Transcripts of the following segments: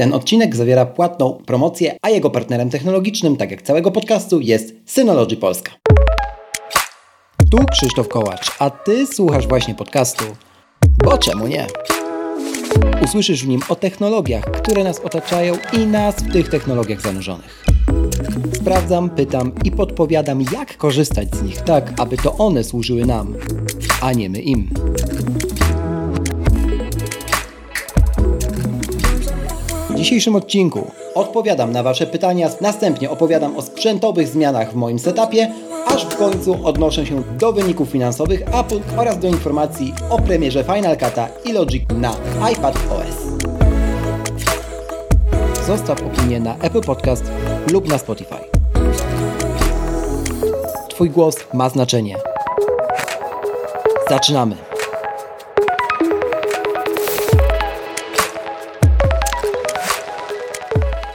Ten odcinek zawiera płatną promocję, a jego partnerem technologicznym, tak jak całego podcastu, jest Synology Polska. Tu Krzysztof Kołacz, a Ty słuchasz właśnie podcastu. Bo czemu nie? Usłyszysz w nim o technologiach, które nas otaczają i nas w tych technologiach zanurzonych. Sprawdzam, pytam i podpowiadam, jak korzystać z nich tak, aby to one służyły nam, a nie my im. Dzisiejszym odcinku odpowiadam na Wasze pytania, następnie opowiadam o sprzętowych zmianach w moim setupie, aż w końcu odnoszę się do wyników finansowych Apple oraz do informacji o premierze Final Cut'a i Logic na iPad OS. Zostaw opinię na Apple Podcast lub na Spotify. Twój głos ma znaczenie. Zaczynamy!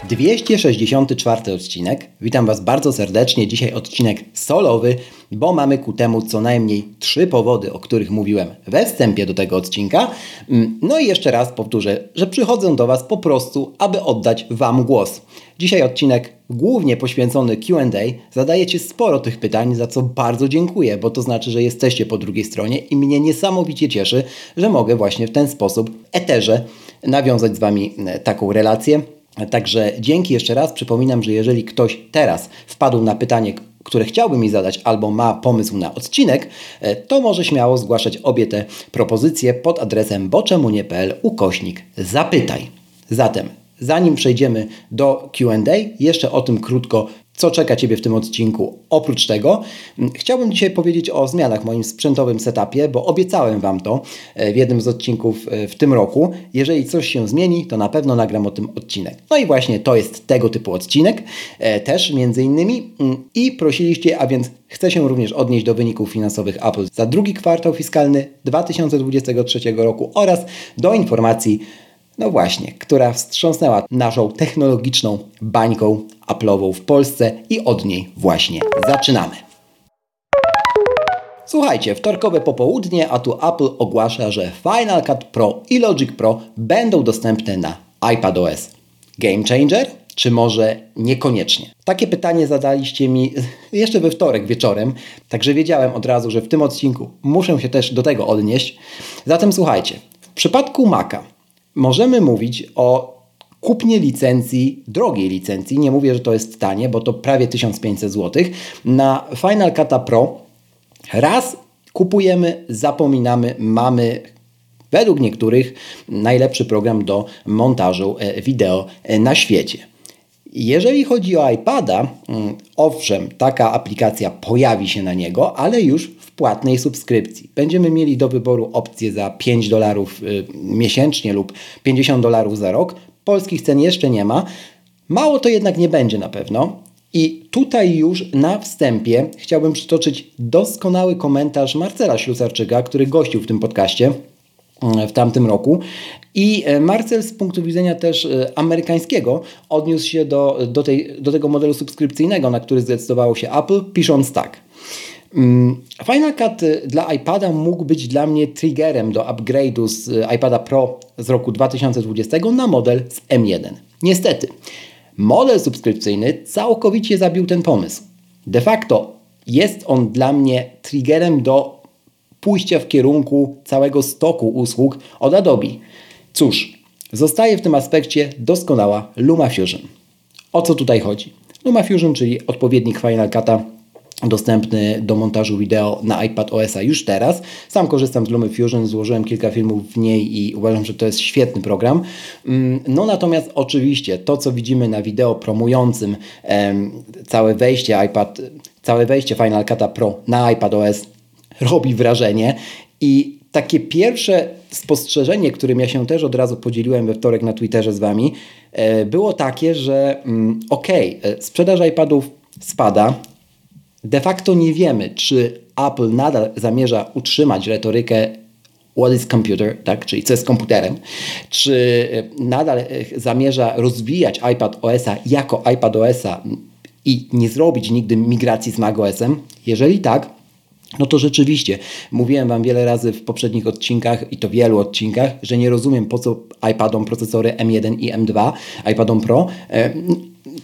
264 odcinek. Witam Was bardzo serdecznie. Dzisiaj odcinek solowy, bo mamy ku temu co najmniej trzy powody, o których mówiłem we wstępie do tego odcinka. Mm, no i jeszcze raz powtórzę, że przychodzę do Was po prostu, aby oddać Wam głos. Dzisiaj odcinek głównie poświęcony QA. Zadajecie sporo tych pytań, za co bardzo dziękuję, bo to znaczy, że jesteście po drugiej stronie i mnie niesamowicie cieszy, że mogę właśnie w ten sposób eterze nawiązać z Wami e, taką relację. Także dzięki jeszcze raz. Przypominam, że jeżeli ktoś teraz wpadł na pytanie, które chciałby mi zadać, albo ma pomysł na odcinek, e, to może śmiało zgłaszać obie te propozycje pod adresem boczemunie.pl ukośnik zapytaj. Zatem, zanim przejdziemy do QA, jeszcze o tym krótko co czeka Ciebie w tym odcinku. Oprócz tego mm, chciałbym dzisiaj powiedzieć o zmianach w moim sprzętowym setupie, bo obiecałem Wam to e, w jednym z odcinków e, w tym roku. Jeżeli coś się zmieni, to na pewno nagram o tym odcinek. No i właśnie to jest tego typu odcinek, e, też między innymi. Mm, I prosiliście, a więc chcę się również odnieść do wyników finansowych Apple za drugi kwartał fiskalny 2023 roku oraz do informacji no właśnie, która wstrząsnęła naszą technologiczną bańką Apple'ową w Polsce i od niej właśnie zaczynamy. Słuchajcie, wtorkowe popołudnie, a tu Apple ogłasza, że Final Cut Pro i Logic Pro będą dostępne na iPadOS. Game changer? Czy może niekoniecznie? Takie pytanie zadaliście mi jeszcze we wtorek wieczorem, także wiedziałem od razu, że w tym odcinku muszę się też do tego odnieść. Zatem słuchajcie, w przypadku Maca możemy mówić o kupnie licencji, drogiej licencji, nie mówię, że to jest tanie, bo to prawie 1500 zł, na Final Cut Pro raz kupujemy, zapominamy, mamy według niektórych najlepszy program do montażu e, wideo e, na świecie. Jeżeli chodzi o iPada, mm, owszem, taka aplikacja pojawi się na niego, ale już w płatnej subskrypcji. Będziemy mieli do wyboru opcję za 5 dolarów y, miesięcznie lub 50 dolarów za rok. Polskich cen jeszcze nie ma. Mało to jednak nie będzie na pewno. I tutaj już na wstępie chciałbym przytoczyć doskonały komentarz Marcela Ślusarczyka, który gościł w tym podcaście w tamtym roku. I e, Marcel z punktu widzenia też e, amerykańskiego odniósł się do, do, tej, do tego modelu subskrypcyjnego, na który zdecydowało się Apple, pisząc tak. Mm, Final Cut e, dla iPada mógł być dla mnie triggerem do upgrade'u z iPada Pro z roku 2020 na model z M1. Niestety, model subskrypcyjny całkowicie zabił ten pomysł. De facto jest on dla mnie triggerem do pójścia w kierunku całego stoku usług od Adobe. Cóż, zostaje w tym aspekcie doskonała LumaFusion. O co tutaj chodzi? LumaFusion, czyli odpowiednik Final Cut'a dostępny do montażu wideo na iPad OS-a już teraz. Sam korzystam z LumaFusion, złożyłem kilka filmów w niej i uważam, że to jest świetny program. Mm, no natomiast oczywiście to, co widzimy na wideo promującym em, całe wejście iPad, całe wejście Final Cut'a Pro na iPad OS robi wrażenie. I takie pierwsze spostrzeżenie, którym ja się też od razu podzieliłem we wtorek na Twitterze z Wami, e, było takie, że mm, okej, okay, e, sprzedaż iPadów spada. De facto nie wiemy, czy Apple nadal zamierza utrzymać retorykę what is computer, tak? czyli co jest komputerem, czy e, nadal zamierza rozwijać iPad OS-a jako iPad OS-a i nie zrobić nigdy migracji z macOS-em. Jeżeli tak, no to rzeczywiście, mówiłem Wam wiele razy w poprzednich odcinkach i to wielu odcinkach, że nie rozumiem po co iPadom procesory M1 i M2, iPadom Pro, e,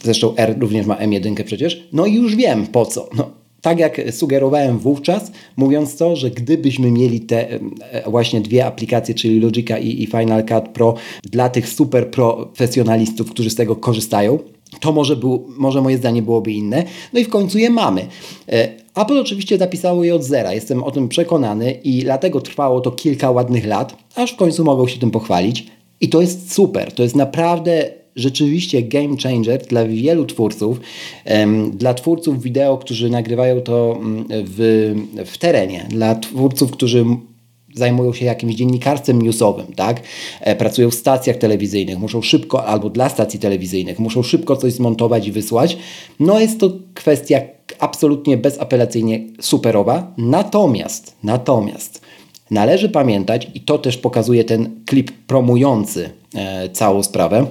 zresztą R również ma M1 przecież, no i już wiem po co. No, tak jak sugerowałem wówczas, mówiąc to, że gdybyśmy mieli te właśnie dwie aplikacje, czyli Logica i, i Final Cut Pro dla tych super profesjonalistów, którzy z tego korzystają, to może, był, może moje zdanie byłoby inne. No i w końcu je mamy. E, Apple oczywiście zapisało je od zera, jestem o tym przekonany i dlatego trwało to kilka ładnych lat, aż w końcu mogą się tym pochwalić. I to jest super, to jest naprawdę rzeczywiście game changer dla wielu twórców, dla twórców wideo, którzy nagrywają to mm, w, w terenie, dla twórców, którzy zajmują się jakimś dziennikarstwem newsowym, tak? E, pracują w stacjach telewizyjnych, muszą szybko, albo dla stacji telewizyjnych, muszą szybko coś zmontować i wysłać. No jest to kwestia absolutnie bezapelacyjnie superowa. Natomiast, natomiast należy pamiętać, i to też pokazuje ten klip promujący e, całą sprawę,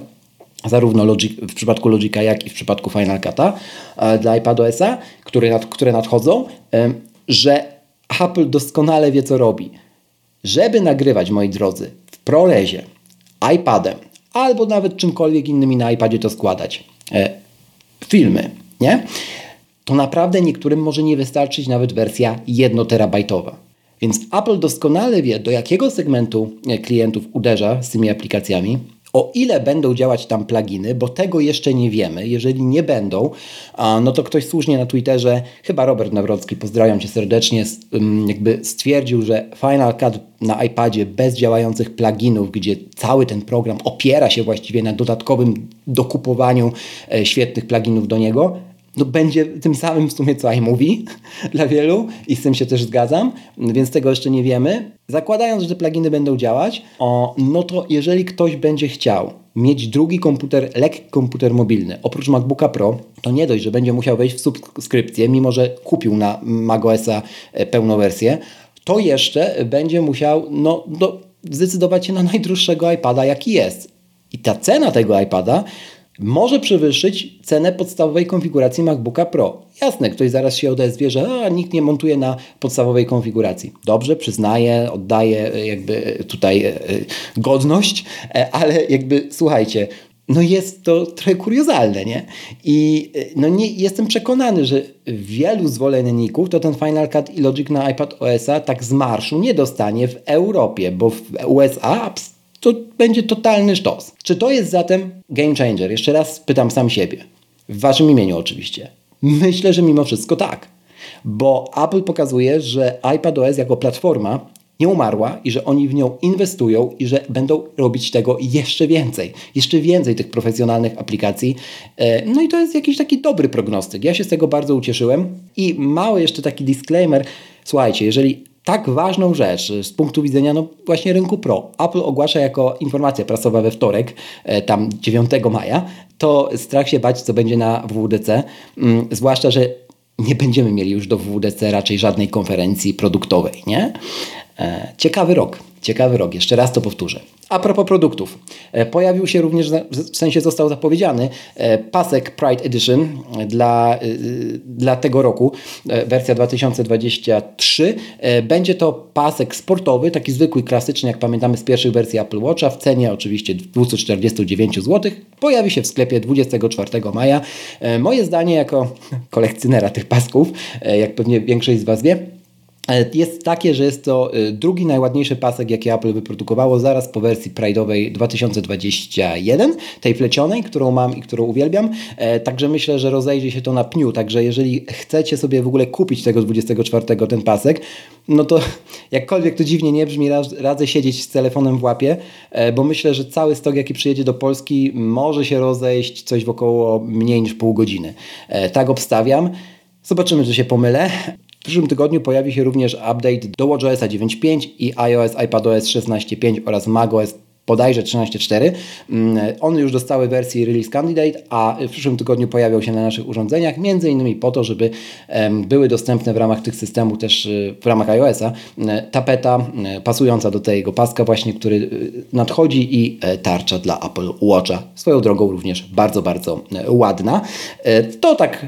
zarówno Logic, w przypadku Logica, jak i w przypadku Final Cut'a e, dla iPadOSa, które, nad, które nadchodzą, że Apple doskonale wie, co robi. Żeby nagrywać, moi drodzy, w ProResie, iPadem albo nawet czymkolwiek innymi na iPadzie to składać, e, filmy, nie? To naprawdę niektórym może nie wystarczyć nawet wersja 1 terabajtowa. Więc Apple doskonale wie, do jakiego segmentu e, klientów uderza z tymi aplikacjami o ile będą działać tam pluginy, bo tego jeszcze nie wiemy. Jeżeli nie będą, no to ktoś słusznie na Twitterze, chyba Robert Nawrocki, pozdrawiam Cię serdecznie, jakby stwierdził, że Final Cut na iPadzie bez działających pluginów, gdzie cały ten program opiera się właściwie na dodatkowym dokupowaniu e, świetnych pluginów do niego, no będzie tym samym w sumie co iMovie dla wielu i z tym się też zgadzam, więc tego jeszcze nie wiemy. Zakładając, że te pluginy będą działać, o, no to jeżeli ktoś będzie chciał mieć drugi komputer, lekki komputer mobilny, oprócz MacBooka Pro, to nie dość, że będzie musiał wejść w subskrypcję, mimo że kupił na macOSa e, pełną wersję, to jeszcze będzie musiał no, do, zdecydować się na najdroższego iPada, jaki jest. I ta cena tego iPada może przewyższyć cenę podstawowej konfiguracji MacBooka Pro. Jasne, ktoś zaraz się odezwie, że a, nikt nie montuje na podstawowej konfiguracji. Dobrze, przyznaję, oddaję e, jakby e, tutaj e, godność, ale jakby słuchajcie, no jest to trochę kuriozalne, nie? I no nie, jestem przekonany, że wielu zwolenników to ten Final Cut i Logic na iPad OS-a tak z marszu nie dostanie w Europie, bo w USA to będzie totalny sztos. Czy to jest zatem game changer? Jeszcze raz pytam sam siebie. W waszym imieniu oczywiście. Myślę, że mimo wszystko tak. Bo Apple pokazuje, że iPadOS jako platforma nie umarła i że oni w nią inwestują i że będą robić tego jeszcze więcej. Jeszcze więcej tych profesjonalnych aplikacji. E, no i to jest jakiś taki dobry prognostyk. Ja się z tego bardzo ucieszyłem. I mały jeszcze taki disclaimer. Słuchajcie, jeżeli tak ważną rzecz z punktu widzenia no właśnie rynku pro Apple ogłasza jako informacja prasowa we wtorek, e, tam 9 maja, to strach się bać, co będzie na WWDC, mm, zwłaszcza, że nie będziemy mieli już do WWDC raczej żadnej konferencji produktowej, nie? E, ciekawy rok. Ciekawy rok, jeszcze raz to powtórzę. A propos produktów, e, pojawił się również, w sensie został zapowiedziany, e, pasek Pride Edition dla, dla tego roku, wersja 2023. Będzie to pasek sportowy, taki zwykły, klasyczny, jak pamiętamy z pierwszych wersji Apple Watcha, w cenie oczywiście 249 zł. Pojawi się w sklepie 24 maja. Moje zdanie jako kolekcjonera tych pasków, jak pewnie większość z Was wie, E, jest takie, że jest to e, drugi najładniejszy pasek, jaki Apple wyprodukowało zaraz po wersji Pride'owej 2021, tej plecionej, którą mam i którą uwielbiam. E, także myślę, że rozejdzie się to na pniu. Także jeżeli chcecie sobie w ogóle kupić tego 24 ten pasek, no to jakkolwiek to dziwnie nie brzmi, radzę siedzieć z telefonem w łapie, bo myślę, że cały stok, jaki przyjedzie do Polski, może się rozejść coś w około mniej niż pół godziny. Tak obstawiam. Zobaczymy, czy się pomylę. W przyszłym tygodniu pojawi się również update do WatchOS 9.5 i iOS, iPadOS 16.5 oraz macOS bodajże 13.4. Mm, one już dostały wersję Release Candidate, a w przyszłym tygodniu pojawią się na naszych urządzeniach, między innymi po to, żeby były dostępne w ramach tych systemów też y, w ramach iOS-a tapeta y, pasująca do tego paska właśnie, który y, nadchodzi i e, tarcza dla Apple Watcha. Swoją drogą również bardzo, bardzo e, ładna. E, to tak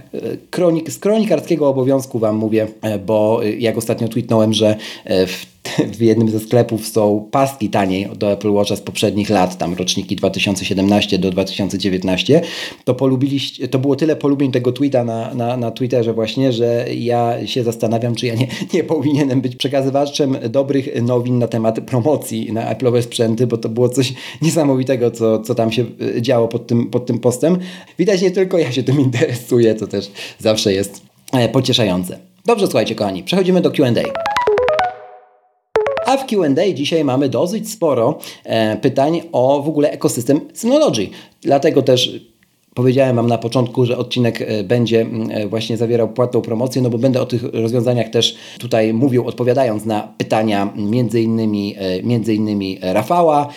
kronik, z kronikarskiego obowiązku Wam mówię, bo jak ostatnio tweetnąłem, że w w jednym ze sklepów są paski taniej do Apple Watcha z poprzednich lat, tam roczniki 2017 do 2019, to polubiliście, to było tyle polubień tego tweeta na, na, na Twitterze właśnie, że ja się zastanawiam, czy ja nie, nie powinienem być przekazywaczem dobrych nowin na temat promocji na Apple'owe sprzęty, bo to było coś niesamowitego, co, co tam się e, działo pod tym, pod tym postem. Widać, nie tylko ja się tym interesuję, to też zawsze jest e, pocieszające. Dobrze, słuchajcie kochani, przechodzimy do Q&A. A w QA dzisiaj mamy dosyć sporo e, pytań o w ogóle ekosystem Synology. Dlatego też Powiedziałem Wam na początku, że odcinek e, będzie e, właśnie zawierał płatną promocję, no bo będę o tych rozwiązaniach też tutaj mówił, odpowiadając na pytania między innymi, między innymi Rafała,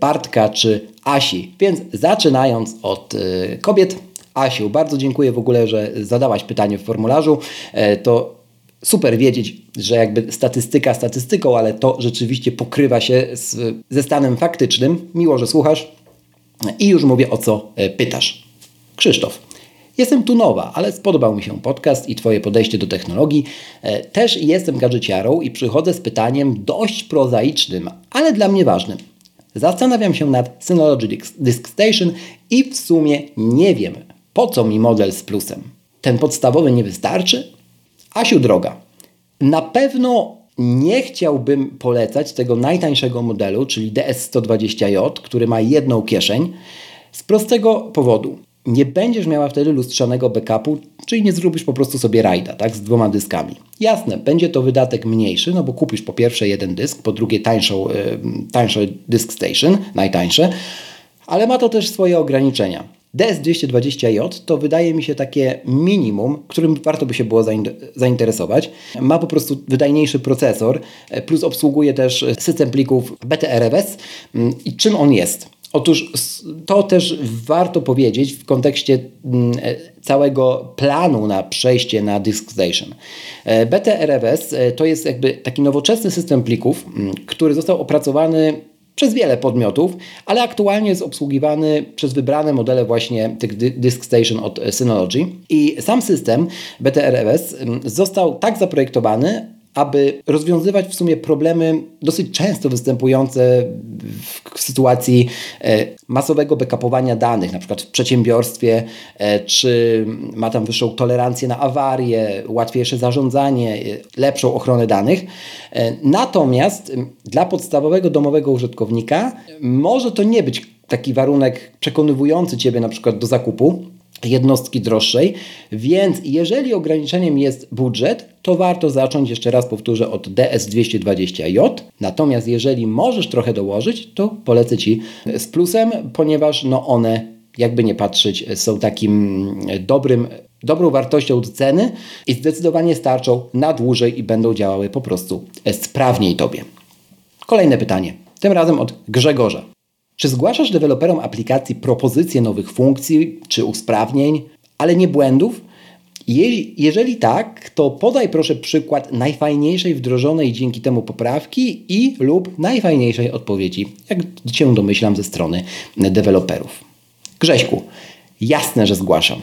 Bartka czy Asi. Więc zaczynając od kobiet, Asiu, bardzo dziękuję w ogóle, że zadałaś pytanie w formularzu. To super wiedzieć, że jakby statystyka statystyką, ale to rzeczywiście pokrywa się z, ze stanem faktycznym. Miło, że słuchasz. I już mówię o co e, pytasz. Krzysztof. Jestem tu nowa, ale spodobał mi się podcast i Twoje podejście do technologii. E, też jestem gadżeciarą i przychodzę z pytaniem dość prozaicznym, ale dla mnie ważnym. Zastanawiam się nad Synology Disk Station i w sumie nie wiem, po co mi model z plusem. Ten podstawowy nie wystarczy? Asiu droga, na pewno nie chciałbym polecać tego najtańszego modelu, czyli DS120J, który ma jedną kieszeń, z prostego powodu. Nie będziesz miała wtedy lustrzanego backupu, czyli nie zrobisz po prostu sobie rajda, tak, z dwoma dyskami. Jasne, będzie to wydatek mniejszy, no bo kupisz po pierwsze jeden dysk, po drugie tańszą, yy, tańszy disk station, najtańsze, ale ma to też swoje ograniczenia. DS220J to wydaje mi się takie minimum, którym warto by się było zainteresować. Ma po prostu wydajniejszy procesor, e, plus obsługuje też system plików BTRFS. Mm, I czym on jest? Otóż to też warto powiedzieć w kontekście mm, e, całego planu na przejście na Disk Station. E, BTRFS to jest jakby taki nowoczesny system plików, mm, który został opracowany przez wiele podmiotów, ale aktualnie jest obsługiwany przez wybrane modele właśnie tych Disk Station od Synology. I sam system BTRFS został tak zaprojektowany, aby rozwiązywać w sumie problemy dosyć często występujące w sytuacji e, masowego backupowania danych, na przykład w przedsiębiorstwie, e, czy ma tam wyższą tolerancję na awarie, łatwiejsze zarządzanie, e, lepszą ochronę danych. Natomiast dla podstawowego domowego użytkownika może to nie być taki warunek przekonywujący Ciebie na przykład do zakupu, jednostki droższej, więc jeżeli ograniczeniem jest budżet, to warto zacząć, jeszcze raz powtórzę, od DS220J. Natomiast jeżeli możesz trochę dołożyć, to polecę Ci z plusem, ponieważ no one, jakby nie patrzeć, są takim dobrym, dobrą wartością ceny i zdecydowanie starczą na dłużej i będą działały po prostu sprawniej Tobie. Kolejne pytanie, tym razem od Grzegorza. Czy zgłaszasz deweloperom aplikacji propozycje nowych funkcji czy usprawnień, ale nie błędów? Je jeżeli tak, to podaj proszę przykład najfajniejszej wdrożonej dzięki temu poprawki i lub najfajniejszej odpowiedzi, jak się domyślam ze strony deweloperów. Grześku, jasne, że zgłaszam.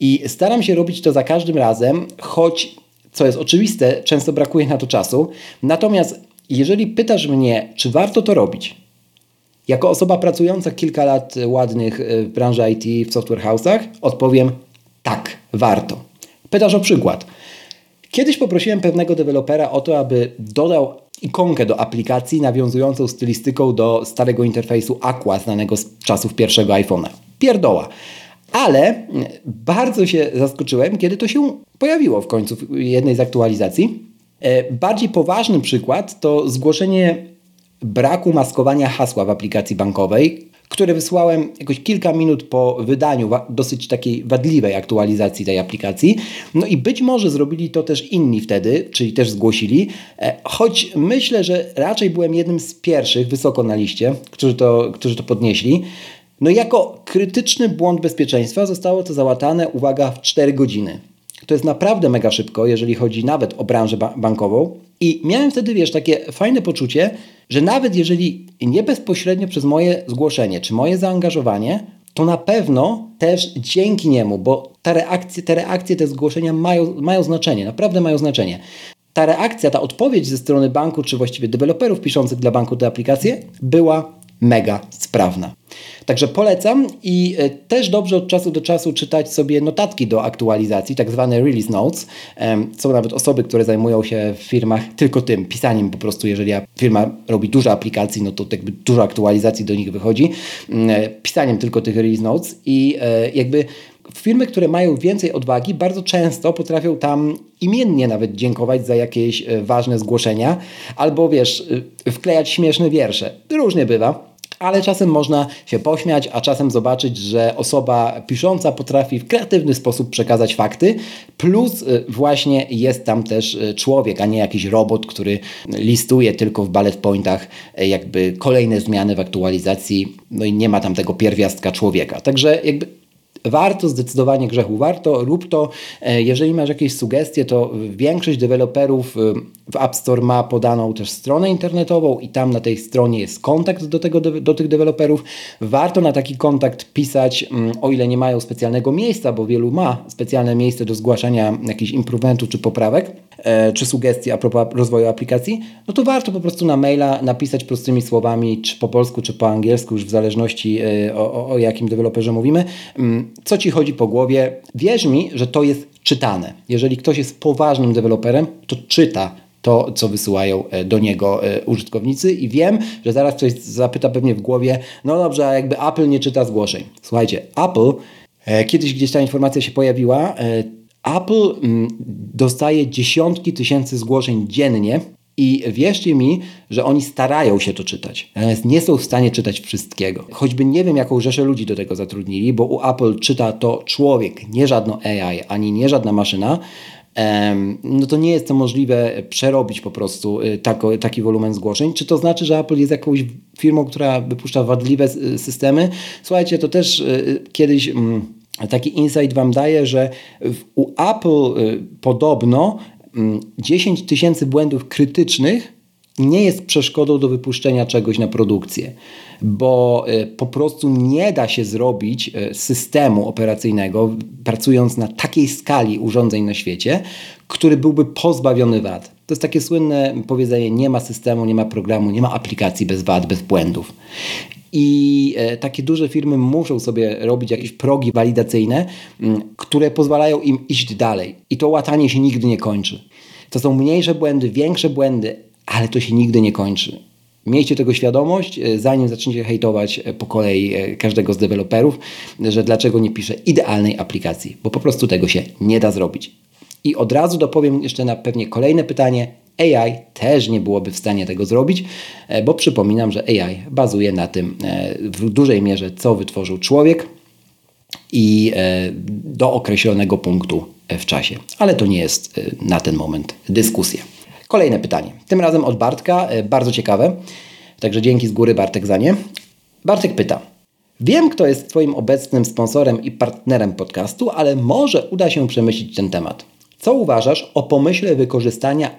I staram się robić to za każdym razem, choć, co jest oczywiste, często brakuje na to czasu. Natomiast jeżeli pytasz mnie, czy warto to robić, jako osoba pracująca kilka lat ładnych w branży IT w software house'ach odpowiem tak, warto. Pytasz o przykład. Kiedyś poprosiłem pewnego dewelopera o to, aby dodał ikonkę do aplikacji nawiązującą stylistyką do starego interfejsu Aqua znanego z czasów pierwszego iPhone'a. Pierdoła. Ale bardzo się zaskoczyłem, kiedy to się pojawiło w końcu w jednej z aktualizacji. E, bardziej poważny przykład to zgłoszenie braku maskowania hasła w aplikacji bankowej, które wysłałem jakoś kilka minut po wydaniu dosyć takiej wadliwej aktualizacji tej aplikacji. No i być może zrobili to też inni wtedy, czyli też zgłosili, e, choć myślę, że raczej byłem jednym z pierwszych wysoko na liście, którzy to, którzy to podnieśli. No jako krytyczny błąd bezpieczeństwa zostało to załatane, uwaga, w 4 godziny. To jest naprawdę mega szybko, jeżeli chodzi nawet o branżę ba bankową. I miałem wtedy, wiesz, takie fajne poczucie, że nawet jeżeli nie bezpośrednio przez moje zgłoszenie czy moje zaangażowanie, to na pewno też dzięki niemu, bo te reakcje, te, reakcje, te zgłoszenia mają, mają znaczenie, naprawdę mają znaczenie. Ta reakcja, ta odpowiedź ze strony banku, czy właściwie deweloperów piszących dla banku te aplikacje, była mega sprawna. Także polecam i e, też dobrze od czasu do czasu czytać sobie notatki do aktualizacji, tak zwane release notes. Są nawet osoby, które zajmują się w firmach tylko tym, pisaniem po prostu, jeżeli firma robi dużo aplikacji, no to jakby dużo aktualizacji do nich wychodzi, mm, e, pisaniem tylko tych release notes i e, jakby firmy, które mają więcej odwagi, bardzo często potrafią tam imiennie nawet dziękować za jakieś ważne zgłoszenia, albo wiesz, wklejać śmieszne wiersze. Różnie bywa ale czasem można się pośmiać, a czasem zobaczyć, że osoba pisząca potrafi w kreatywny sposób przekazać fakty, plus y, właśnie jest tam też y, człowiek, a nie jakiś robot, który listuje tylko w bullet pointach y, jakby kolejne zmiany w aktualizacji, no i nie ma tam tego pierwiastka człowieka. Także jakby Warto, zdecydowanie grzechu warto, rób to. E, jeżeli masz jakieś sugestie, to większość deweloperów e, w App Store ma podaną też stronę internetową i tam na tej stronie jest kontakt do, tego, do tych deweloperów. Warto na taki kontakt pisać, mm, o ile nie mają specjalnego miejsca, bo wielu ma specjalne miejsce do zgłaszania jakichś improvementów czy poprawek, e, czy sugestii a propos rozwoju aplikacji, no to warto po prostu na maila napisać prostymi słowami, czy po polsku, czy po angielsku, już w zależności o, o, o jakim deweloperze mówimy mm, co ci chodzi po głowie. Wierz mi, że to jest czytane. Jeżeli ktoś jest poważnym deweloperem, to czyta to, co wysyłają e, do niego e, użytkownicy i wiem, że zaraz ktoś zapyta pewnie w głowie, no dobrze, a jakby Apple nie czyta zgłoszeń. Słuchajcie, Apple, e, kiedyś gdzieś ta informacja się pojawiła, Apple mm, dostaje dziesiątki tysięcy zgłoszeń dziennie i wierzcie mi, że oni starają się to czytać, natomiast nie są w stanie czytać wszystkiego. Choćby nie wiem, jaką rzeszę ludzi do tego zatrudnili, bo u Apple czyta to człowiek, nie żadno AI, ani nie żadna maszyna, no to nie jest to możliwe przerobić po prostu y, taki wolumen zgłoszeń. Czy to znaczy, że Apple jest jakąś firmą, która wypuszcza wadliwe systemy? Słuchajcie, to też y, kiedyś mm, taki insight Wam daje, że u Apple y, podobno 10 mm, tysięcy błędów krytycznych nie jest przeszkodą do wypuszczenia czegoś na produkcję, bo e, po prostu nie da się zrobić e, systemu operacyjnego, pracując na takiej skali urządzeń na świecie, który byłby pozbawiony wad. To jest takie słynne powiedzenie: nie ma systemu, nie ma programu, nie ma aplikacji bez wad, bez błędów. I e, takie duże firmy muszą sobie robić jakieś progi walidacyjne, które pozwalają im iść dalej. I to łatanie się nigdy nie kończy. To są mniejsze błędy, większe błędy, ale to się nigdy nie kończy. Miejcie tego świadomość, e, zanim zaczniecie hejtować e, po kolei każdego z deweloperów, że dlaczego nie pisze idealnej aplikacji, bo po prostu tego się nie da zrobić. I od razu dopowiem jeszcze na pewnie kolejne pytanie, AI też nie byłoby w stanie tego zrobić, e, bo przypominam, że AI bazuje na tym e, w dużej mierze, co wytworzył człowiek i e, do określonego punktu w czasie. Ale to nie jest na ten moment dyskusja. Kolejne pytanie, tym razem od Bartka, bardzo ciekawe, także dzięki z góry Bartek za nie. Bartek pyta, Wiem, kto jest Twoim obecnym sponsorem i partnerem podcastu, ale może uda się przemyśleć ten temat. Co uważasz o pomyśle wykorzystania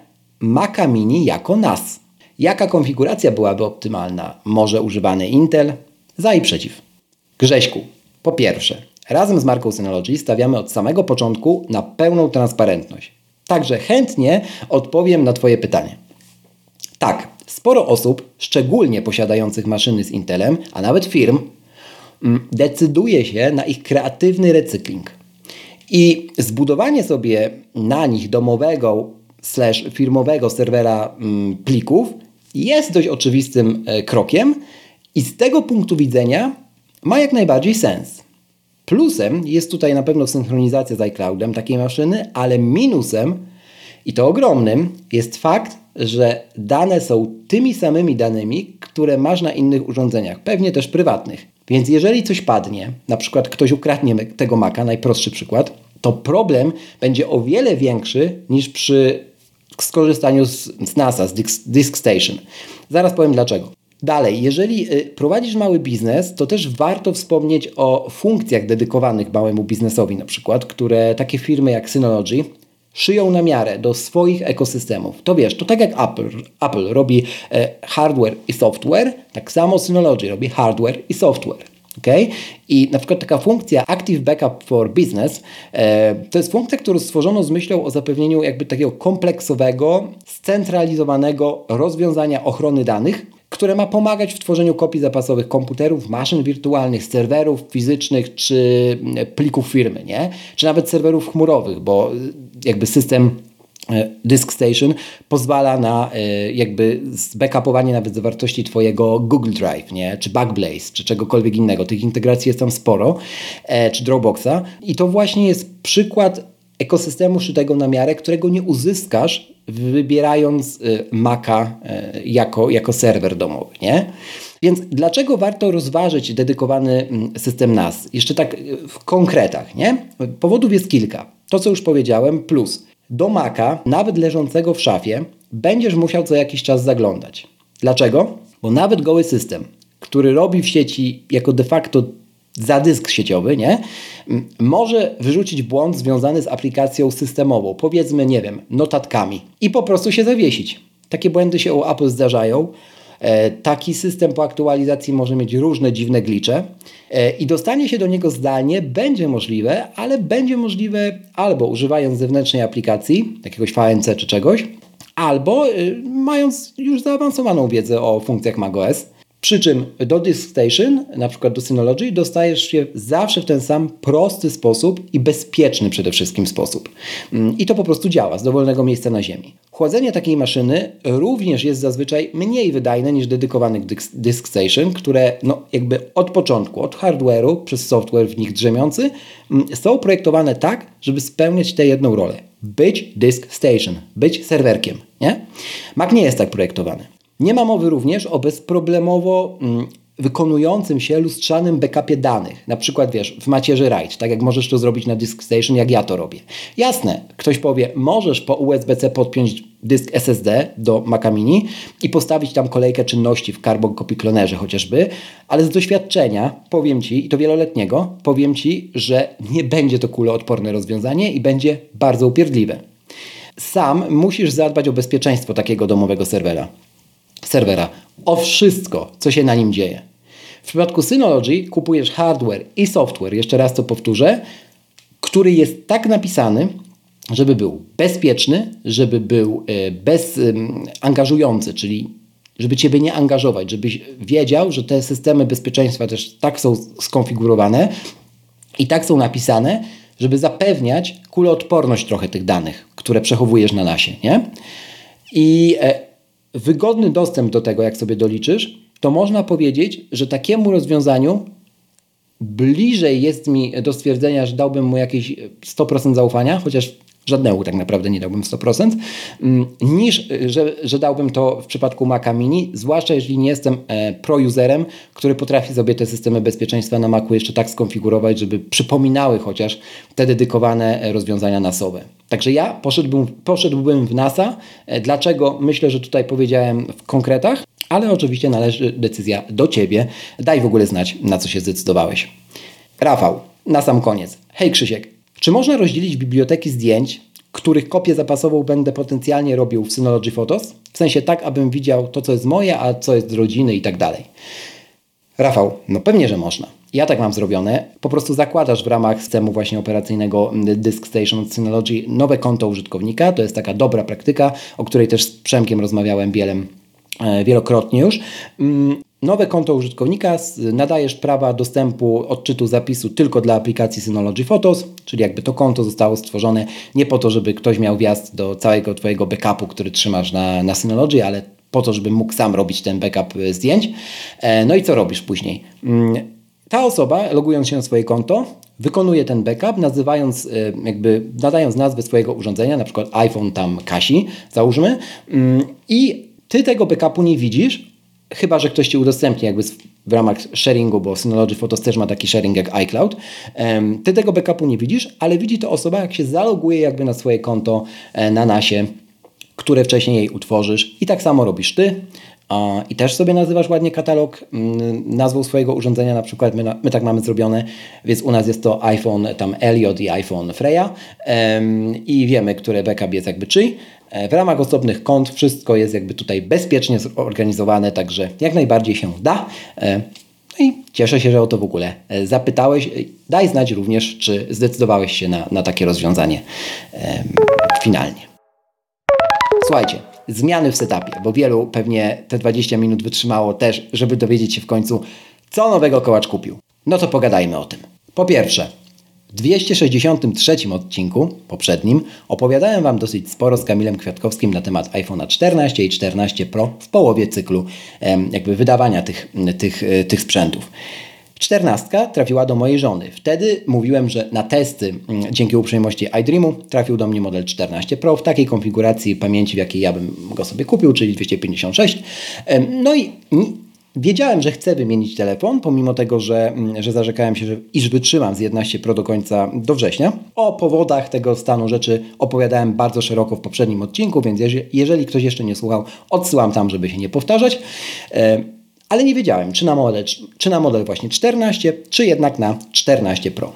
Maca Mini jako NAS. Jaka konfiguracja byłaby optymalna? Może używany Intel? Za i przeciw. Grześku, po pierwsze, razem z marką Synology stawiamy od samego początku na pełną transparentność. Także chętnie odpowiem na Twoje pytanie. Tak, sporo osób, szczególnie posiadających maszyny z Intelem, a nawet firm, mm, decyduje się na ich kreatywny recykling. I zbudowanie sobie na nich domowego slash firmowego serwera mm, plików jest dość oczywistym e, krokiem i z tego punktu widzenia ma jak najbardziej sens. Plusem jest tutaj na pewno synchronizacja z iCloudem takiej maszyny, ale minusem i to ogromnym jest fakt, że dane są tymi samymi danymi, które masz na innych urządzeniach, pewnie też prywatnych. Więc jeżeli coś padnie, na przykład ktoś ukradnie tego Maca, najprostszy przykład, to problem będzie o wiele większy niż przy skorzystaniu z, z NASA, z Disk, Station. Zaraz powiem dlaczego. Dalej, jeżeli y, prowadzisz mały biznes, to też warto wspomnieć o funkcjach dedykowanych małemu biznesowi, na przykład, które takie firmy jak Synology szyją na miarę do swoich ekosystemów. To wiesz, to tak jak Apple, Apple robi e, hardware i software, tak samo Synology robi hardware i software. Okay? I na przykład taka funkcja Active Backup for Business e, to jest funkcja, którą stworzono z myślą o zapewnieniu jakby takiego kompleksowego, scentralizowanego rozwiązania ochrony danych, które ma pomagać w tworzeniu kopii zapasowych komputerów, maszyn wirtualnych, serwerów fizycznych czy plików firmy, nie? czy nawet serwerów chmurowych, bo jakby system Disk Station pozwala na e, jakby backupowanie nawet zawartości Twojego Google Drive, nie? czy Backblaze, czy czegokolwiek innego. Tych integracji jest tam sporo, e, czy Dropboxa. I to właśnie jest przykład ekosystemu szytego na miarę, którego nie uzyskasz wybierając Maca jako, jako serwer domowy. Nie? Więc dlaczego warto rozważyć dedykowany system NAS? Jeszcze tak w konkretach. Nie? Powodów jest kilka. To, co już powiedziałem, plus do Maca, nawet leżącego w szafie, będziesz musiał co jakiś czas zaglądać. Dlaczego? Bo nawet goły system, który robi w sieci jako de facto za dysk sieciowy, nie? Może wyrzucić błąd związany z aplikacją systemową, powiedzmy, nie wiem, notatkami i po prostu się zawiesić. Takie błędy się u Apple zdarzają. E, taki system po aktualizacji może mieć różne dziwne glicze e, i dostanie się do niego zdalnie będzie możliwe, ale będzie możliwe albo używając zewnętrznej aplikacji, jakiegoś VNC czy czegoś, albo y, mając już zaawansowaną wiedzę o funkcjach macOS. Przy czym do Disk Station, na przykład do Synology, dostajesz się zawsze w ten sam prosty sposób i bezpieczny przede wszystkim sposób. Mm, I to po prostu działa z dowolnego miejsca na Ziemi. Chłodzenie takiej maszyny również jest zazwyczaj mniej wydajne niż dedykowany Disk Station, które no, jakby od początku, od hardware'u przez software w nich drzemiący, mm, są projektowane tak, żeby spełniać tę jedną rolę. Być Disk Station, być serwerkiem. Nie? Mac nie jest tak projektowany. Nie ma mowy również o bezproblemowo mm, wykonującym się lustrzanym backupie danych. Na przykład, wiesz, w macierzy RAID, tak jak możesz to zrobić na Disk Station, jak ja to robię. Jasne, ktoś powie, możesz po USB-C podpiąć dysk SSD do Maca Mini i postawić tam kolejkę czynności w Carbon Copy Clonerze chociażby, ale z doświadczenia powiem Ci, i to wieloletniego, powiem Ci, że nie będzie to kuloodporne rozwiązanie i będzie bardzo upierdliwe. Sam musisz zadbać o bezpieczeństwo takiego domowego serwera serwera, o wszystko, co się na nim dzieje. W przypadku Synology kupujesz hardware i software, jeszcze raz to powtórzę, który jest tak napisany, żeby był bezpieczny, żeby był e, bezangażujący, czyli żeby Ciebie nie angażować, żebyś wiedział, że te systemy bezpieczeństwa też tak są skonfigurowane i tak są napisane, żeby zapewniać kuloodporność trochę tych danych, które przechowujesz na nasie. Nie? I e, wygodny dostęp do tego, jak sobie doliczysz, to można powiedzieć, że takiemu rozwiązaniu bliżej jest mi do stwierdzenia, że dałbym mu jakieś 100% zaufania, chociaż żadnemu tak naprawdę nie dałbym 100%, mm, niż że, że dałbym to w przypadku Maca Mini, zwłaszcza jeżeli nie jestem e, pro-userem, który potrafi sobie te systemy bezpieczeństwa na Macu jeszcze tak skonfigurować, żeby przypominały chociaż te dedykowane e, rozwiązania nasowe. Także ja poszedłbym, poszedłbym w NASA. E, dlaczego? Myślę, że tutaj powiedziałem w konkretach, ale oczywiście należy decyzja do Ciebie. Daj w ogóle znać, na co się zdecydowałeś. Rafał, na sam koniec. Hej Krzysiek, czy można rozdzielić biblioteki zdjęć, których kopię zapasową będę potencjalnie robił w Synology Photos? W sensie tak, abym widział to, co jest moje, a co jest z rodziny i tak dalej. Rafał, no pewnie, że można. Ja tak mam zrobione. Po prostu zakładasz w ramach systemu właśnie operacyjnego Disk Station Synology nowe konto użytkownika. To jest taka dobra praktyka, o której też z Przemkiem rozmawiałem bielem e, wielokrotnie już. Nowe konto użytkownika nadajesz prawa dostępu odczytu zapisu tylko dla aplikacji Synology Photos, czyli jakby to konto zostało stworzone nie po to, żeby ktoś miał wjazd do całego Twojego backupu, który trzymasz na, na Synology, ale po to, żeby mógł sam robić ten backup e, zdjęć. E, no i co robisz później? Mm, ta osoba, logując się na swoje konto, wykonuje ten backup, nazywając, e, jakby nadając nazwę swojego urządzenia, na przykład iPhone tam Kasi, załóżmy, mm, i ty tego backupu nie widzisz, chyba, że ktoś Ci udostępni jakby w ramach sharingu, bo Synology Photos też ma taki sharing jak iCloud. Ty tego backupu nie widzisz, ale widzi to osoba, jak się zaloguje jakby na swoje konto e, na nasie, które wcześniej jej utworzysz i tak samo robisz Ty. I też sobie nazywasz ładnie katalog nazwą swojego urządzenia, na przykład my, my, tak mamy zrobione, więc u nas jest to iPhone tam Elliot i iPhone Freya i wiemy, które backup jest jakby czyj. E, w ramach osobnych kont wszystko jest jakby tutaj bezpiecznie zorganizowane, także jak najbardziej się da. E, no i cieszę się, że o to w ogóle e, zapytałeś. Daj znać również, czy zdecydowałeś się na, na takie rozwiązanie finalnie. Słuchajcie, zmiany w setupie, bo wielu pewnie te 20 minut wytrzymało też, żeby dowiedzieć się w końcu, co nowego kołacz kupił. No to pogadajmy o tym. Po pierwsze, 263 odcinku, poprzednim, opowiadałem Wam dosyć sporo z Kamilem Kwiatkowskim na temat iPhone'a 14 i 14 Pro w połowie cyklu jakby wydawania tych, tych, e, tych sprzętów. 14 trafiła do mojej żony. Wtedy mówiłem, że na testy dzięki uprzejmości iDreamu trafił do mnie model 14 Pro w takiej konfiguracji pamięci, w jakiej ja bym go sobie kupił, czyli 256. No i Wiedziałem, że chcę wymienić telefon, pomimo tego, że, mm, że zarzekałem się, że iż wytrzymam z 11 Pro do końca do września. O powodach tego stanu rzeczy opowiadałem bardzo szeroko w poprzednim odcinku, więc jeżeli ktoś jeszcze nie słuchał, odsyłam tam, żeby się nie powtarzać. E, ale nie wiedziałem, czy na model, czy na model właśnie 14, czy jednak na 14 Pro.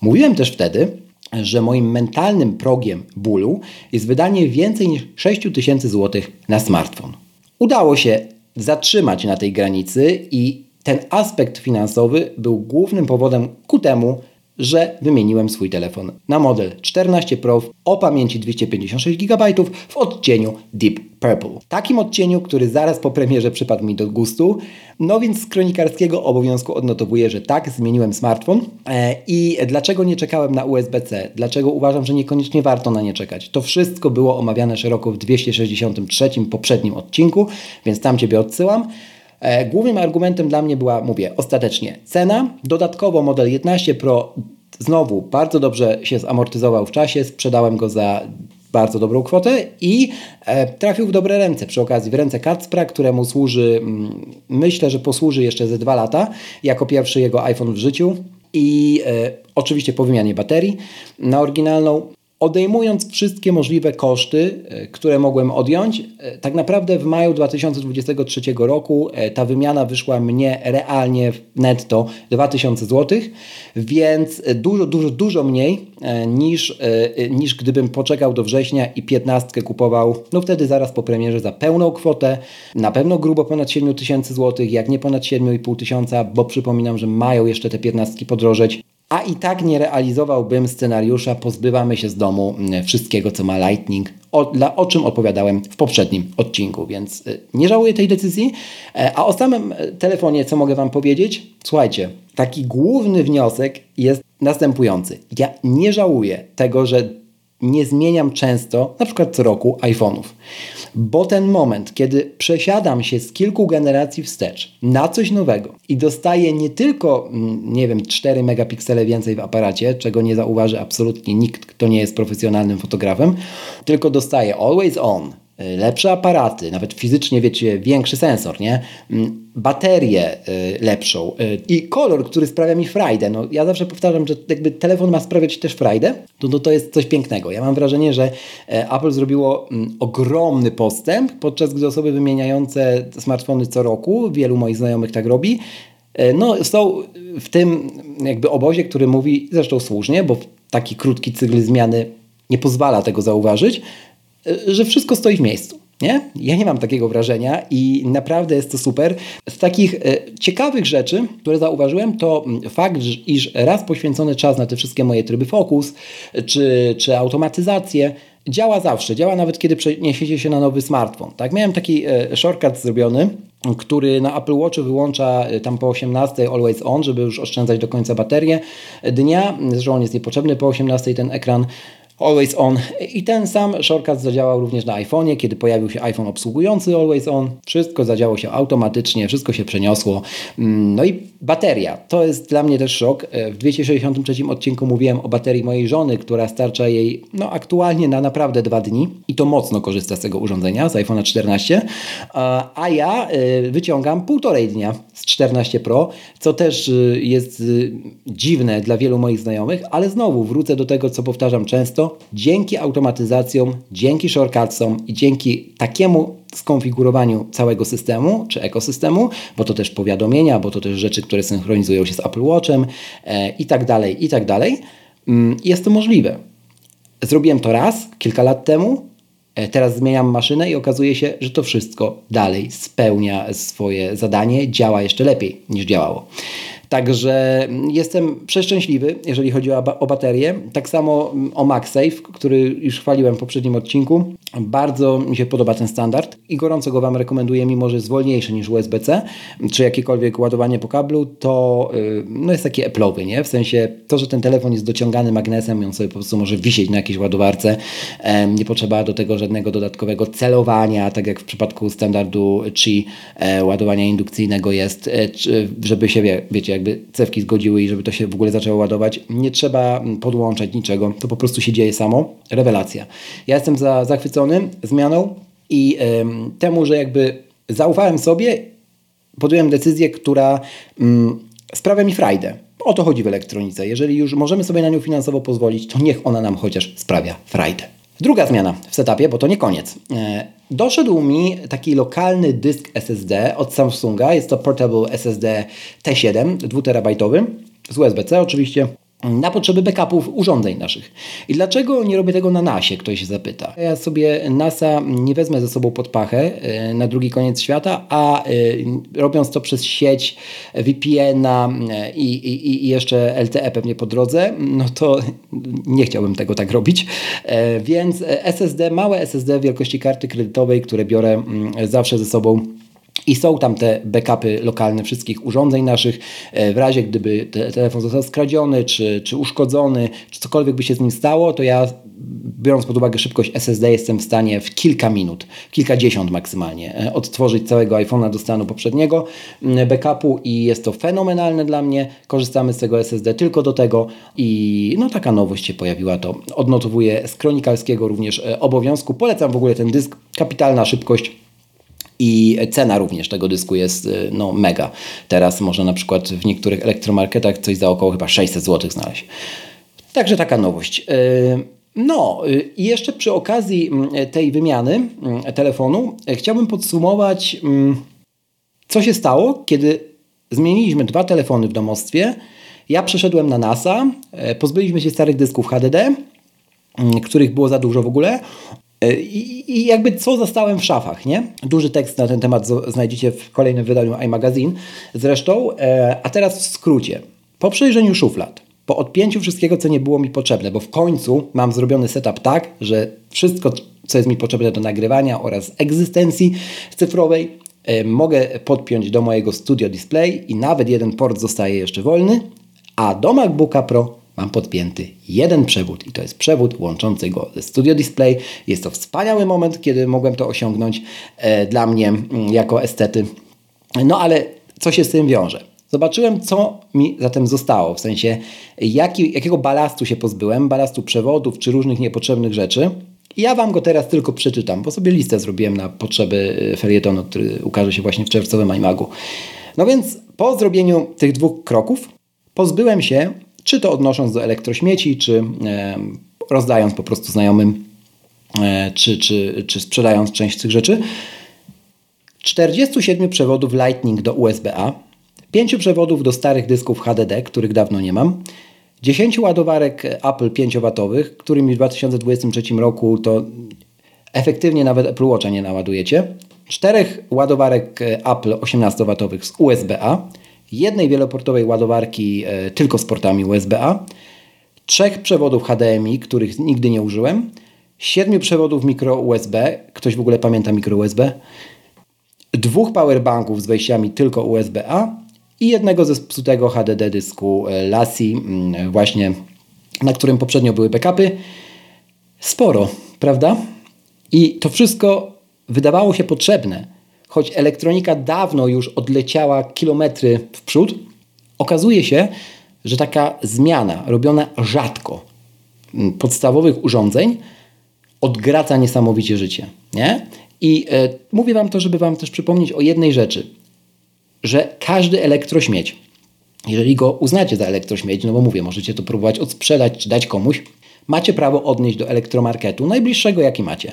Mówiłem też wtedy, że moim mentalnym progiem bólu jest wydanie więcej niż 6000 zł na smartfon. Udało się zatrzymać na tej granicy i ten aspekt finansowy był głównym powodem ku temu, że wymieniłem swój telefon na model 14 Pro o pamięci 256 GB w odcieniu Deep Purple. Takim odcieniu, który zaraz po premierze przypadł mi do gustu. No więc z kronikarskiego obowiązku odnotowuję, że tak, zmieniłem smartfon. E, I dlaczego nie czekałem na USB-C? Dlaczego uważam, że niekoniecznie warto na nie czekać? To wszystko było omawiane szeroko w 263 poprzednim odcinku, więc tam Ciebie odsyłam. E, głównym argumentem dla mnie była, mówię, ostatecznie cena. Dodatkowo model 11 Pro znowu bardzo dobrze się zamortyzował w czasie. Sprzedałem go za bardzo dobrą kwotę i e, trafił w dobre ręce. Przy okazji w ręce Kacpra, któremu służy, mm, myślę, że posłuży jeszcze ze dwa lata, jako pierwszy jego iPhone w życiu. I e, oczywiście po wymianie baterii na oryginalną odejmując wszystkie możliwe koszty, e, które mogłem odjąć, e, tak naprawdę w maju 2023 roku e, ta wymiana wyszła mnie realnie netto 2000 zł, więc dużo, dużo, dużo mniej niż, niż gdybym poczekał do września i 15 kupował, no wtedy zaraz po premierze za pełną kwotę, na pewno grubo ponad 7000 zł, jak nie ponad 7500, tysiąca, bo przypominam, że mają jeszcze te 15 podrożeć a i tak nie realizowałbym scenariusza pozbywamy się z domu mm, wszystkiego, co ma Lightning, o, dla, o czym opowiadałem w poprzednim odcinku, więc y, nie żałuję tej decyzji. E, a o samym e, telefonie, co mogę Wam powiedzieć? Słuchajcie, taki główny wniosek jest następujący. Ja nie żałuję tego, że nie zmieniam często, na przykład co roku, iPhone'ów. Bo ten moment, kiedy przesiadam się z kilku generacji wstecz na coś nowego i dostaję nie tylko, mm, nie wiem, 4 megapiksele więcej w aparacie, czego nie zauważy absolutnie nikt, kto nie jest profesjonalnym fotografem, tylko dostaję always on, lepsze aparaty, nawet fizycznie, wiecie, większy sensor, nie? Mm, baterię y, lepszą y, i kolor, który sprawia mi frajdę. No, ja zawsze powtarzam, że jakby telefon ma sprawiać też frajdę, to, no, to jest coś pięknego. Ja mam wrażenie, że e, Apple zrobiło mm, ogromny postęp, podczas gdy osoby wymieniające smartfony co roku, wielu moich znajomych tak robi, e, no, są w tym jakby obozie, który mówi, zresztą słusznie, bo taki krótki cykl zmiany nie pozwala tego zauważyć, Y, że wszystko stoi w miejscu. Nie? Ja nie mam takiego wrażenia i naprawdę jest to super. Z takich y, ciekawych rzeczy, które zauważyłem, to mm, fakt, iż raz poświęcony czas na te wszystkie moje tryby fokus czy, czy automatyzację działa zawsze. Działa nawet kiedy przeniesiecie się na nowy smartfon. Tak? Miałem taki y, shortcut zrobiony, który na Apple Watchu wyłącza tam po 18 always on, żeby już oszczędzać do końca baterię dnia. Zresztą on jest niepotrzebny po 18 ten ekran Always On i ten sam shortcut zadziałał również na iPhone'ie, kiedy pojawił się iPhone obsługujący Always On. Wszystko zadziało się automatycznie, wszystko się przeniosło. Mm, no i bateria. To jest dla mnie też szok. E, w 263 odcinku mówiłem o baterii mojej żony, która starcza jej no, aktualnie na naprawdę dwa dni i to mocno korzysta z tego urządzenia, z iPhone'a 14, a ja e, wyciągam półtorej dnia z 14 Pro, co też e, jest dziwne dla wielu moich znajomych, ale znowu wrócę do tego, co powtarzam często. Dzięki automatyzacjom, dzięki shortcutsom i dzięki takiemu skonfigurowaniu całego systemu czy ekosystemu, bo to też powiadomienia, bo to też rzeczy, które synchronizują się z Apple Watchem e, i tak dalej, i tak dalej. Mm, jest to możliwe. Zrobiłem to raz, kilka lat temu, e, teraz zmieniam maszynę i okazuje się, że to wszystko dalej spełnia swoje zadanie, działa jeszcze lepiej niż działało. Także jestem przeszczęśliwy, jeżeli chodzi o, o baterię. Tak samo o MagSafe, który już chwaliłem w poprzednim odcinku. Bardzo mi się podoba ten standard i gorąco go Wam rekomenduję, mimo że jest wolniejszy niż USB-C, czy jakiekolwiek ładowanie po kablu, to y, no jest taki Apple'owy, nie? W sensie to, że ten telefon jest dociągany magnesem i on sobie po prostu może wisieć na jakiejś ładowarce. Nie potrzeba do tego żadnego dodatkowego celowania, tak jak w przypadku standardu Qi e, ładowania indukcyjnego jest, e, żeby się, wie, wiecie, jakby cewki zgodziły i żeby to się w ogóle zaczęło ładować. Nie trzeba podłączać niczego, to po prostu się dzieje samo. Rewelacja. Ja jestem za, zachwycony zmianą i ym, temu, że jakby zaufałem sobie, podjąłem decyzję, która ym, sprawia mi frajdę. O to chodzi w elektronice. Jeżeli już możemy sobie na nią finansowo pozwolić, to niech ona nam chociaż sprawia frajdę. Druga zmiana w setupie, bo to nie koniec. Doszedł mi taki lokalny dysk SSD od Samsunga. Jest to Portable SSD T7, 2 terabajtowy z USB-C oczywiście na potrzeby backupów urządzeń naszych. I dlaczego nie robię tego na NASie, ktoś się zapyta. Ja sobie NASA nie wezmę ze sobą pod pachę e, na drugi koniec świata, a e, robiąc to przez sieć VPN-a e, i, i, i jeszcze LTE pewnie po drodze, no to nie chciałbym tego tak robić. Więc SSD, małe SSD wielkości karty kredytowej, które biorę mm, zawsze ze sobą i są tam te backupy lokalne wszystkich urządzeń naszych. E, w razie gdyby te, telefon został skradziony, czy, czy uszkodzony, czy cokolwiek by się z nim stało, to ja biorąc pod uwagę szybkość SSD jestem w stanie w kilka minut, kilkadziesiąt maksymalnie e, odtworzyć całego iPhone'a do stanu poprzedniego backupu i jest to fenomenalne dla mnie. Korzystamy z tego SSD tylko do tego i no taka nowość się pojawiła, to odnotowuję z kronikalskiego również e, obowiązku. Polecam w ogóle ten dysk, kapitalna szybkość i cena również tego dysku jest y, no, mega. Teraz można na przykład w niektórych elektromarketach coś za około chyba 600 zł znaleźć. Także taka nowość. Y, no y, i jeszcze przy okazji mm, tej wymiany mm, telefonu chciałbym podsumować, mm, co się stało, kiedy zmieniliśmy dwa telefony w domostwie. Ja przeszedłem na NASA, pozbyliśmy się starych dysków HDD, których było za dużo w ogóle I, I, jakby co zostałem w szafach, nie? Duży tekst na ten temat znajdziecie w kolejnym wydaniu iMagazine zresztą. E, a teraz w skrócie. Po przejrzeniu szuflad, po odpięciu wszystkiego, co nie było mi potrzebne, bo w końcu mam zrobiony setup tak, że wszystko, co jest mi potrzebne do nagrywania oraz egzystencji cyfrowej, e, mogę podpiąć do mojego Studio Display i nawet jeden port zostaje jeszcze wolny, a do MacBooka Pro mam podpięty jeden przewód i to jest przewód łączący go ze Studio Display. Jest to wspaniały moment, kiedy mogłem to osiągnąć e, dla mnie mm, jako estety. No ale co się z tym wiąże? Zobaczyłem, co mi zatem zostało, w sensie jaki, jakiego balastu się pozbyłem, balastu przewodów czy różnych niepotrzebnych rzeczy. Ja Wam go teraz tylko przeczytam, bo sobie listę zrobiłem na potrzeby e, felietonu, który ukaże się właśnie w czerwcowym iMagu. No więc po zrobieniu tych dwóch kroków pozbyłem się czy to odnosząc do elektrośmieci, czy e, rozdając po prostu znajomym, e, czy, czy, czy sprzedając część tych rzeczy. 47 przewodów Lightning do USB-A, 5 przewodów do starych dysków HDD, których dawno nie mam, 10 ładowarek Apple 5W, którymi w 2023 roku to efektywnie nawet Apple Watcha nie naładujecie, 4 ładowarek Apple 18W z USB-A, jednej wieloportowej ładowarki e, tylko z portami USB-A, trzech przewodów HDMI, których nigdy nie użyłem, siedmiu przewodów mikro USB, ktoś w ogóle pamięta mikro USB, dwóch powerbanków z wejściami tylko USB-A i jednego ze zepsutego HDD dysku e, Lassie, mm, właśnie na którym poprzednio były backupy. Sporo, prawda? I to wszystko wydawało się potrzebne, choć elektronika dawno już odleciała kilometry w przód, okazuje się, że taka zmiana robiona rzadko podstawowych urządzeń odgraca niesamowicie życie. Nie? I e, mówię Wam to, żeby Wam też przypomnieć o jednej rzeczy, że każdy elektrośmieć, jeżeli go uznacie za elektrośmieć, no bo mówię, możecie to próbować odsprzedać czy dać komuś, macie prawo odnieść do elektromarketu najbliższego, jaki macie.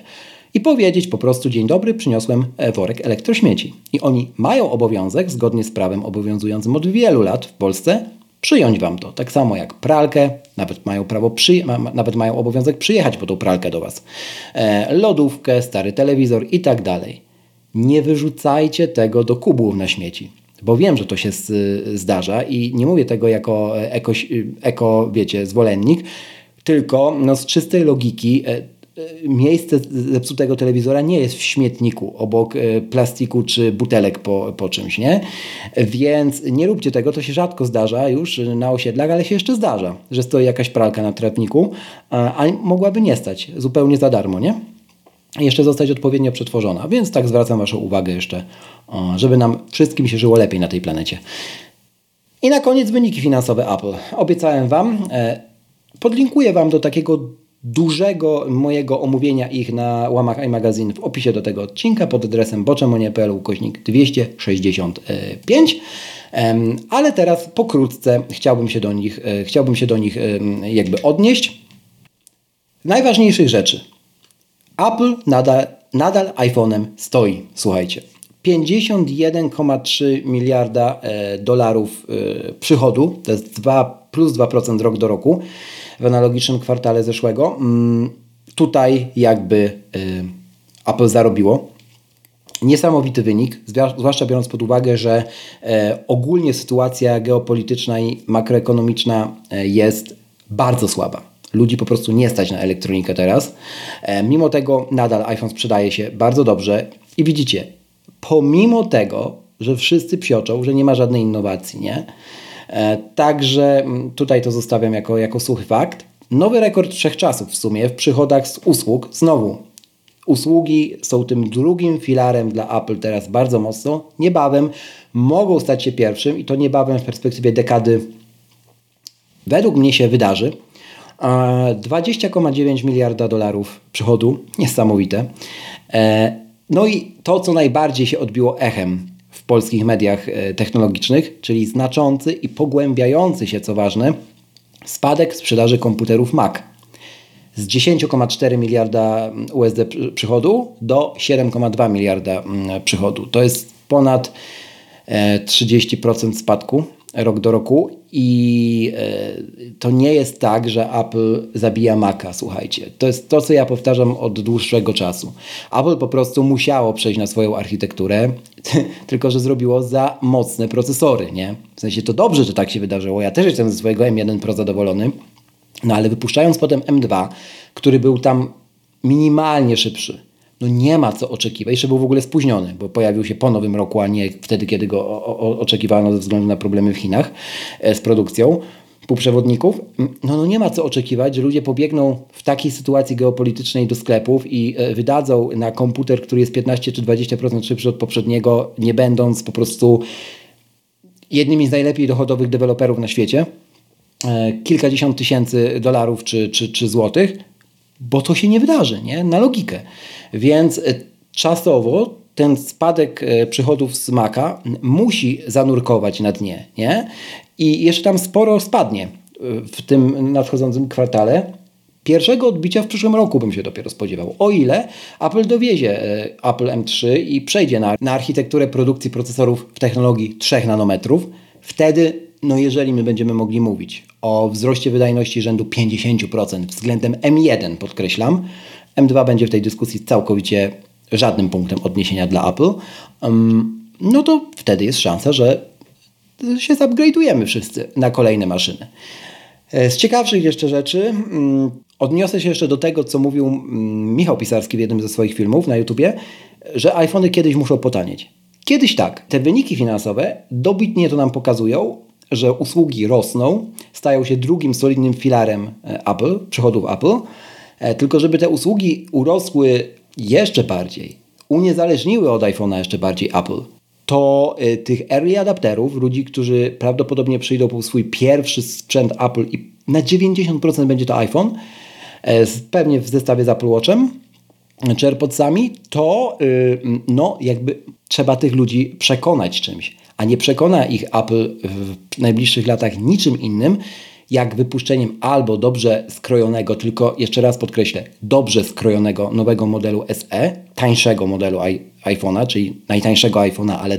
I powiedzieć po prostu: Dzień dobry, przyniosłem e, worek elektrośmieci. I oni mają obowiązek, zgodnie z prawem obowiązującym od wielu lat w Polsce, przyjąć Wam to. Tak samo jak pralkę, nawet mają prawo przy, nawet mają obowiązek przyjechać po tą pralkę do Was. E, lodówkę, stary telewizor i tak dalej. Nie wyrzucajcie tego do kubłów na śmieci. Bo wiem, że to się zdarza i nie mówię tego jako eko, eko wiecie, zwolennik, tylko no, z czystej logiki e, E, miejsce zepsutego telewizora nie jest w śmietniku obok e, plastiku czy butelek po, po czymś, nie? Więc nie róbcie tego, to się rzadko zdarza już na osiedlach, ale się jeszcze zdarza, że stoi jakaś pralka na trawniku, a mogłaby nie stać zupełnie za darmo, nie? jeszcze zostać odpowiednio przetworzona. Więc tak zwracam Waszą uwagę jeszcze, żeby nam wszystkim się żyło lepiej na tej planecie. I na koniec wyniki finansowe Apple. Obiecałem Wam, e, podlinkuję Wam do takiego dużego mojego omówienia ich na łamach iMagazine w opisie do tego odcinka pod adresem boczemonie.pl ukośnik 265. Ale teraz pokrótce chciałbym się do nich, e, chciałbym się do nich jakby odnieść. Najważniejszych rzeczy. Apple nadal, nadal iPhone'em stoi, słuchajcie. 51,3 miliarda e, dolarów e, przychodu, to jest 2, plus 2% rok do roku w analogicznym kwartale zeszłego. Mm, tutaj jakby y, Apple zarobiło. Niesamowity wynik, zwłaszcza biorąc pod uwagę, że e, ogólnie sytuacja geopolityczna i makroekonomiczna e, jest bardzo słaba. Ludzi po prostu nie stać na elektronikę teraz. E, mimo tego nadal iPhone sprzedaje się bardzo dobrze i widzicie, pomimo tego, że wszyscy psioczą, że nie ma żadnej innowacji, nie? E, także mm, tutaj to zostawiam jako, jako suchy fakt. Nowy rekord wszechczasów w sumie w przychodach z usług. Znowu, usługi są tym drugim filarem dla Apple teraz bardzo mocno. Niebawem mogą stać się pierwszym i to niebawem w perspektywie dekady według mnie się wydarzy. 20,9 miliarda dolarów przychodu, niesamowite. E, no i to, co najbardziej się odbiło echem polskich mediach e, technologicznych, czyli znaczący i pogłębiający się, co ważne, spadek sprzedaży komputerów Mac z 10,4 miliarda USD przychodu do 7,2 miliarda mm, przychodu. To jest ponad 30% e, spadku rok do roku i e, to nie jest tak, że Apple zabija Maca, słuchajcie. To jest to, co ja powtarzam od dłuższego czasu. Apple po prostu musiało przejść na swoją architekturę, tylko że zrobiło za mocne procesory, nie? W sensie to dobrze, że tak się wydarzyło. Ja też jestem ze swojego M1 Pro zadowolony, no ale wypuszczając potem M2, który był tam minimalnie szybszy, no nie ma co oczekiwać. Jeszcze był w ogóle spóźniony, bo pojawił się po nowym roku, a nie wtedy, kiedy go o, o, oczekiwano ze względu na problemy w Chinach e, z produkcją półprzewodników. No, no nie ma co oczekiwać, że ludzie pobiegną w takiej sytuacji geopolitycznej do sklepów i e, wydadzą na komputer, który jest 15 czy 20% szybszy od poprzedniego, nie będąc po prostu jednymi z najlepiej dochodowych deweloperów na świecie, e, kilkadziesiąt tysięcy dolarów czy, czy, czy złotych, bo to się nie wydarzy, nie? Na logikę. Więc e, czasowo ten spadek e, przychodów z Maka musi zanurkować na dnie, nie? I jeszcze tam sporo spadnie e, w tym nadchodzącym kwartale. Pierwszego odbicia w przyszłym roku bym się dopiero spodziewał. O ile Apple dowiezie Apple M3 i przejdzie na, na architekturę produkcji procesorów w technologii 3 nanometrów, wtedy, no jeżeli my będziemy mogli mówić o wzroście wydajności rzędu 50% względem M1, podkreślam, M2 będzie w tej dyskusji całkowicie żadnym punktem odniesienia dla Apple, no to wtedy jest szansa, że się zupgrade'ujemy wszyscy na kolejne maszyny. E, z ciekawszych jeszcze rzeczy mm, odniosę się jeszcze do tego, co mówił mm, Michał Pisarski w jednym ze swoich filmów na YouTubie, że iPhony kiedyś muszą potanieć. Kiedyś tak. Te wyniki finansowe dobitnie to nam pokazują, że usługi rosną, stają się drugim solidnym filarem e, Apple, przychodów Apple, E, tylko żeby te usługi urosły jeszcze bardziej, uniezależniły od iPhone'a jeszcze bardziej Apple, to y, tych early adapterów, ludzi, którzy prawdopodobnie przyjdą po swój pierwszy sprzęt Apple i na 90% będzie to iPhone, e, pewnie w zestawie z Apple Watchem czy AirPodsami, to no jakby trzeba tych ludzi przekonać czymś, a nie przekona ich Apple w najbliższych latach niczym innym, jak wypuszczeniem albo dobrze skrojonego, tylko jeszcze raz podkreślę, dobrze skrojonego nowego modelu SE, tańszego modelu iPhone'a, czyli najtańszego iPhone'a, ale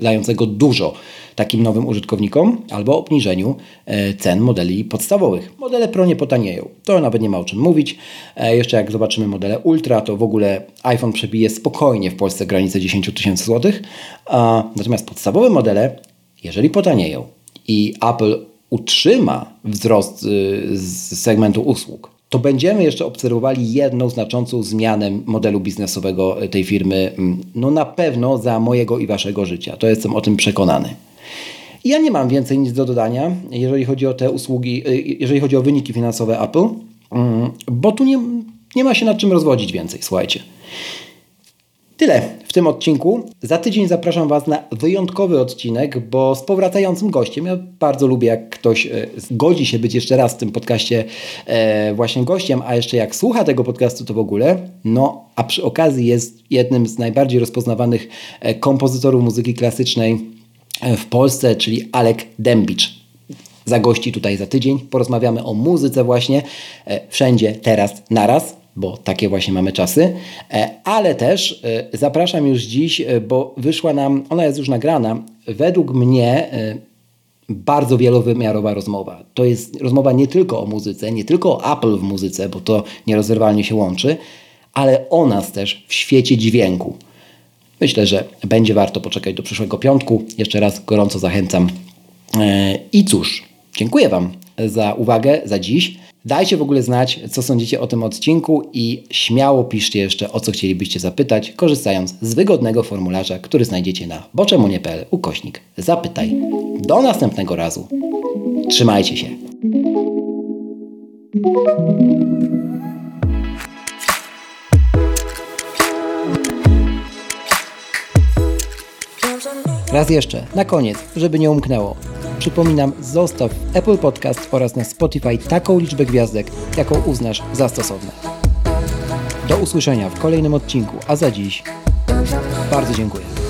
dającego dużo takim nowym użytkownikom, albo obniżeniu e, cen modeli podstawowych. Modele Pro nie potanieją, to nawet nie ma o czym mówić. E, jeszcze jak zobaczymy modele Ultra, to w ogóle iPhone przebije spokojnie w Polsce granicę 10 tysięcy złotych, natomiast podstawowe modele, jeżeli potanieją i Apple utrzyma wzrost y, z segmentu usług, to będziemy jeszcze obserwowali jedną znaczącą zmianę modelu biznesowego tej firmy, mm, no na pewno za mojego i waszego życia. To jestem o tym przekonany. Ja nie mam więcej nic do dodania, jeżeli chodzi o te usługi, y, jeżeli chodzi o wyniki finansowe Apple, mm, bo tu nie, nie ma się nad czym rozwodzić więcej, słuchajcie. Tyle w tym odcinku. Za tydzień zapraszam Was na wyjątkowy odcinek, bo z powracającym gościem. Ja bardzo lubię, jak ktoś e, zgodzi się być jeszcze raz w tym podcaście e, właśnie gościem, a jeszcze jak słucha tego podcastu, to w ogóle. No, a przy okazji jest jednym z najbardziej rozpoznawanych e, kompozytorów muzyki klasycznej w Polsce, czyli Alek Dębicz zagości tutaj za tydzień. Porozmawiamy o muzyce właśnie wszędzie, teraz, naraz bo takie właśnie mamy czasy, e, ale też e, zapraszam już dziś, e, bo wyszła nam, ona jest już nagrana, według mnie bardzo wielowymiarowa rozmowa. To jest rozmowa nie tylko o muzyce, nie tylko o Apple w muzyce, bo to nierozerwalnie się łączy, ale o nas też w świecie dźwięku. Myślę, że będzie warto poczekać do przyszłego piątku. Jeszcze raz gorąco zachęcam. I cóż, dziękuję Wam za uwagę, za dziś. Dajcie w ogóle znać, co sądzicie o tym odcinku i śmiało piszcie jeszcze, o co chcielibyście zapytać, korzystając z wygodnego formularza, który znajdziecie na boczemunie.pl ukośnik zapytaj. Do następnego razu. Trzymajcie się. Raz jeszcze, na koniec, żeby nie umknęło. Przypominam, zostaw Apple Podcast oraz na Spotify taką liczbę gwiazdek, jaką uznasz za stosowne. Do usłyszenia w kolejnym odcinku, a za dziś bardzo dziękuję.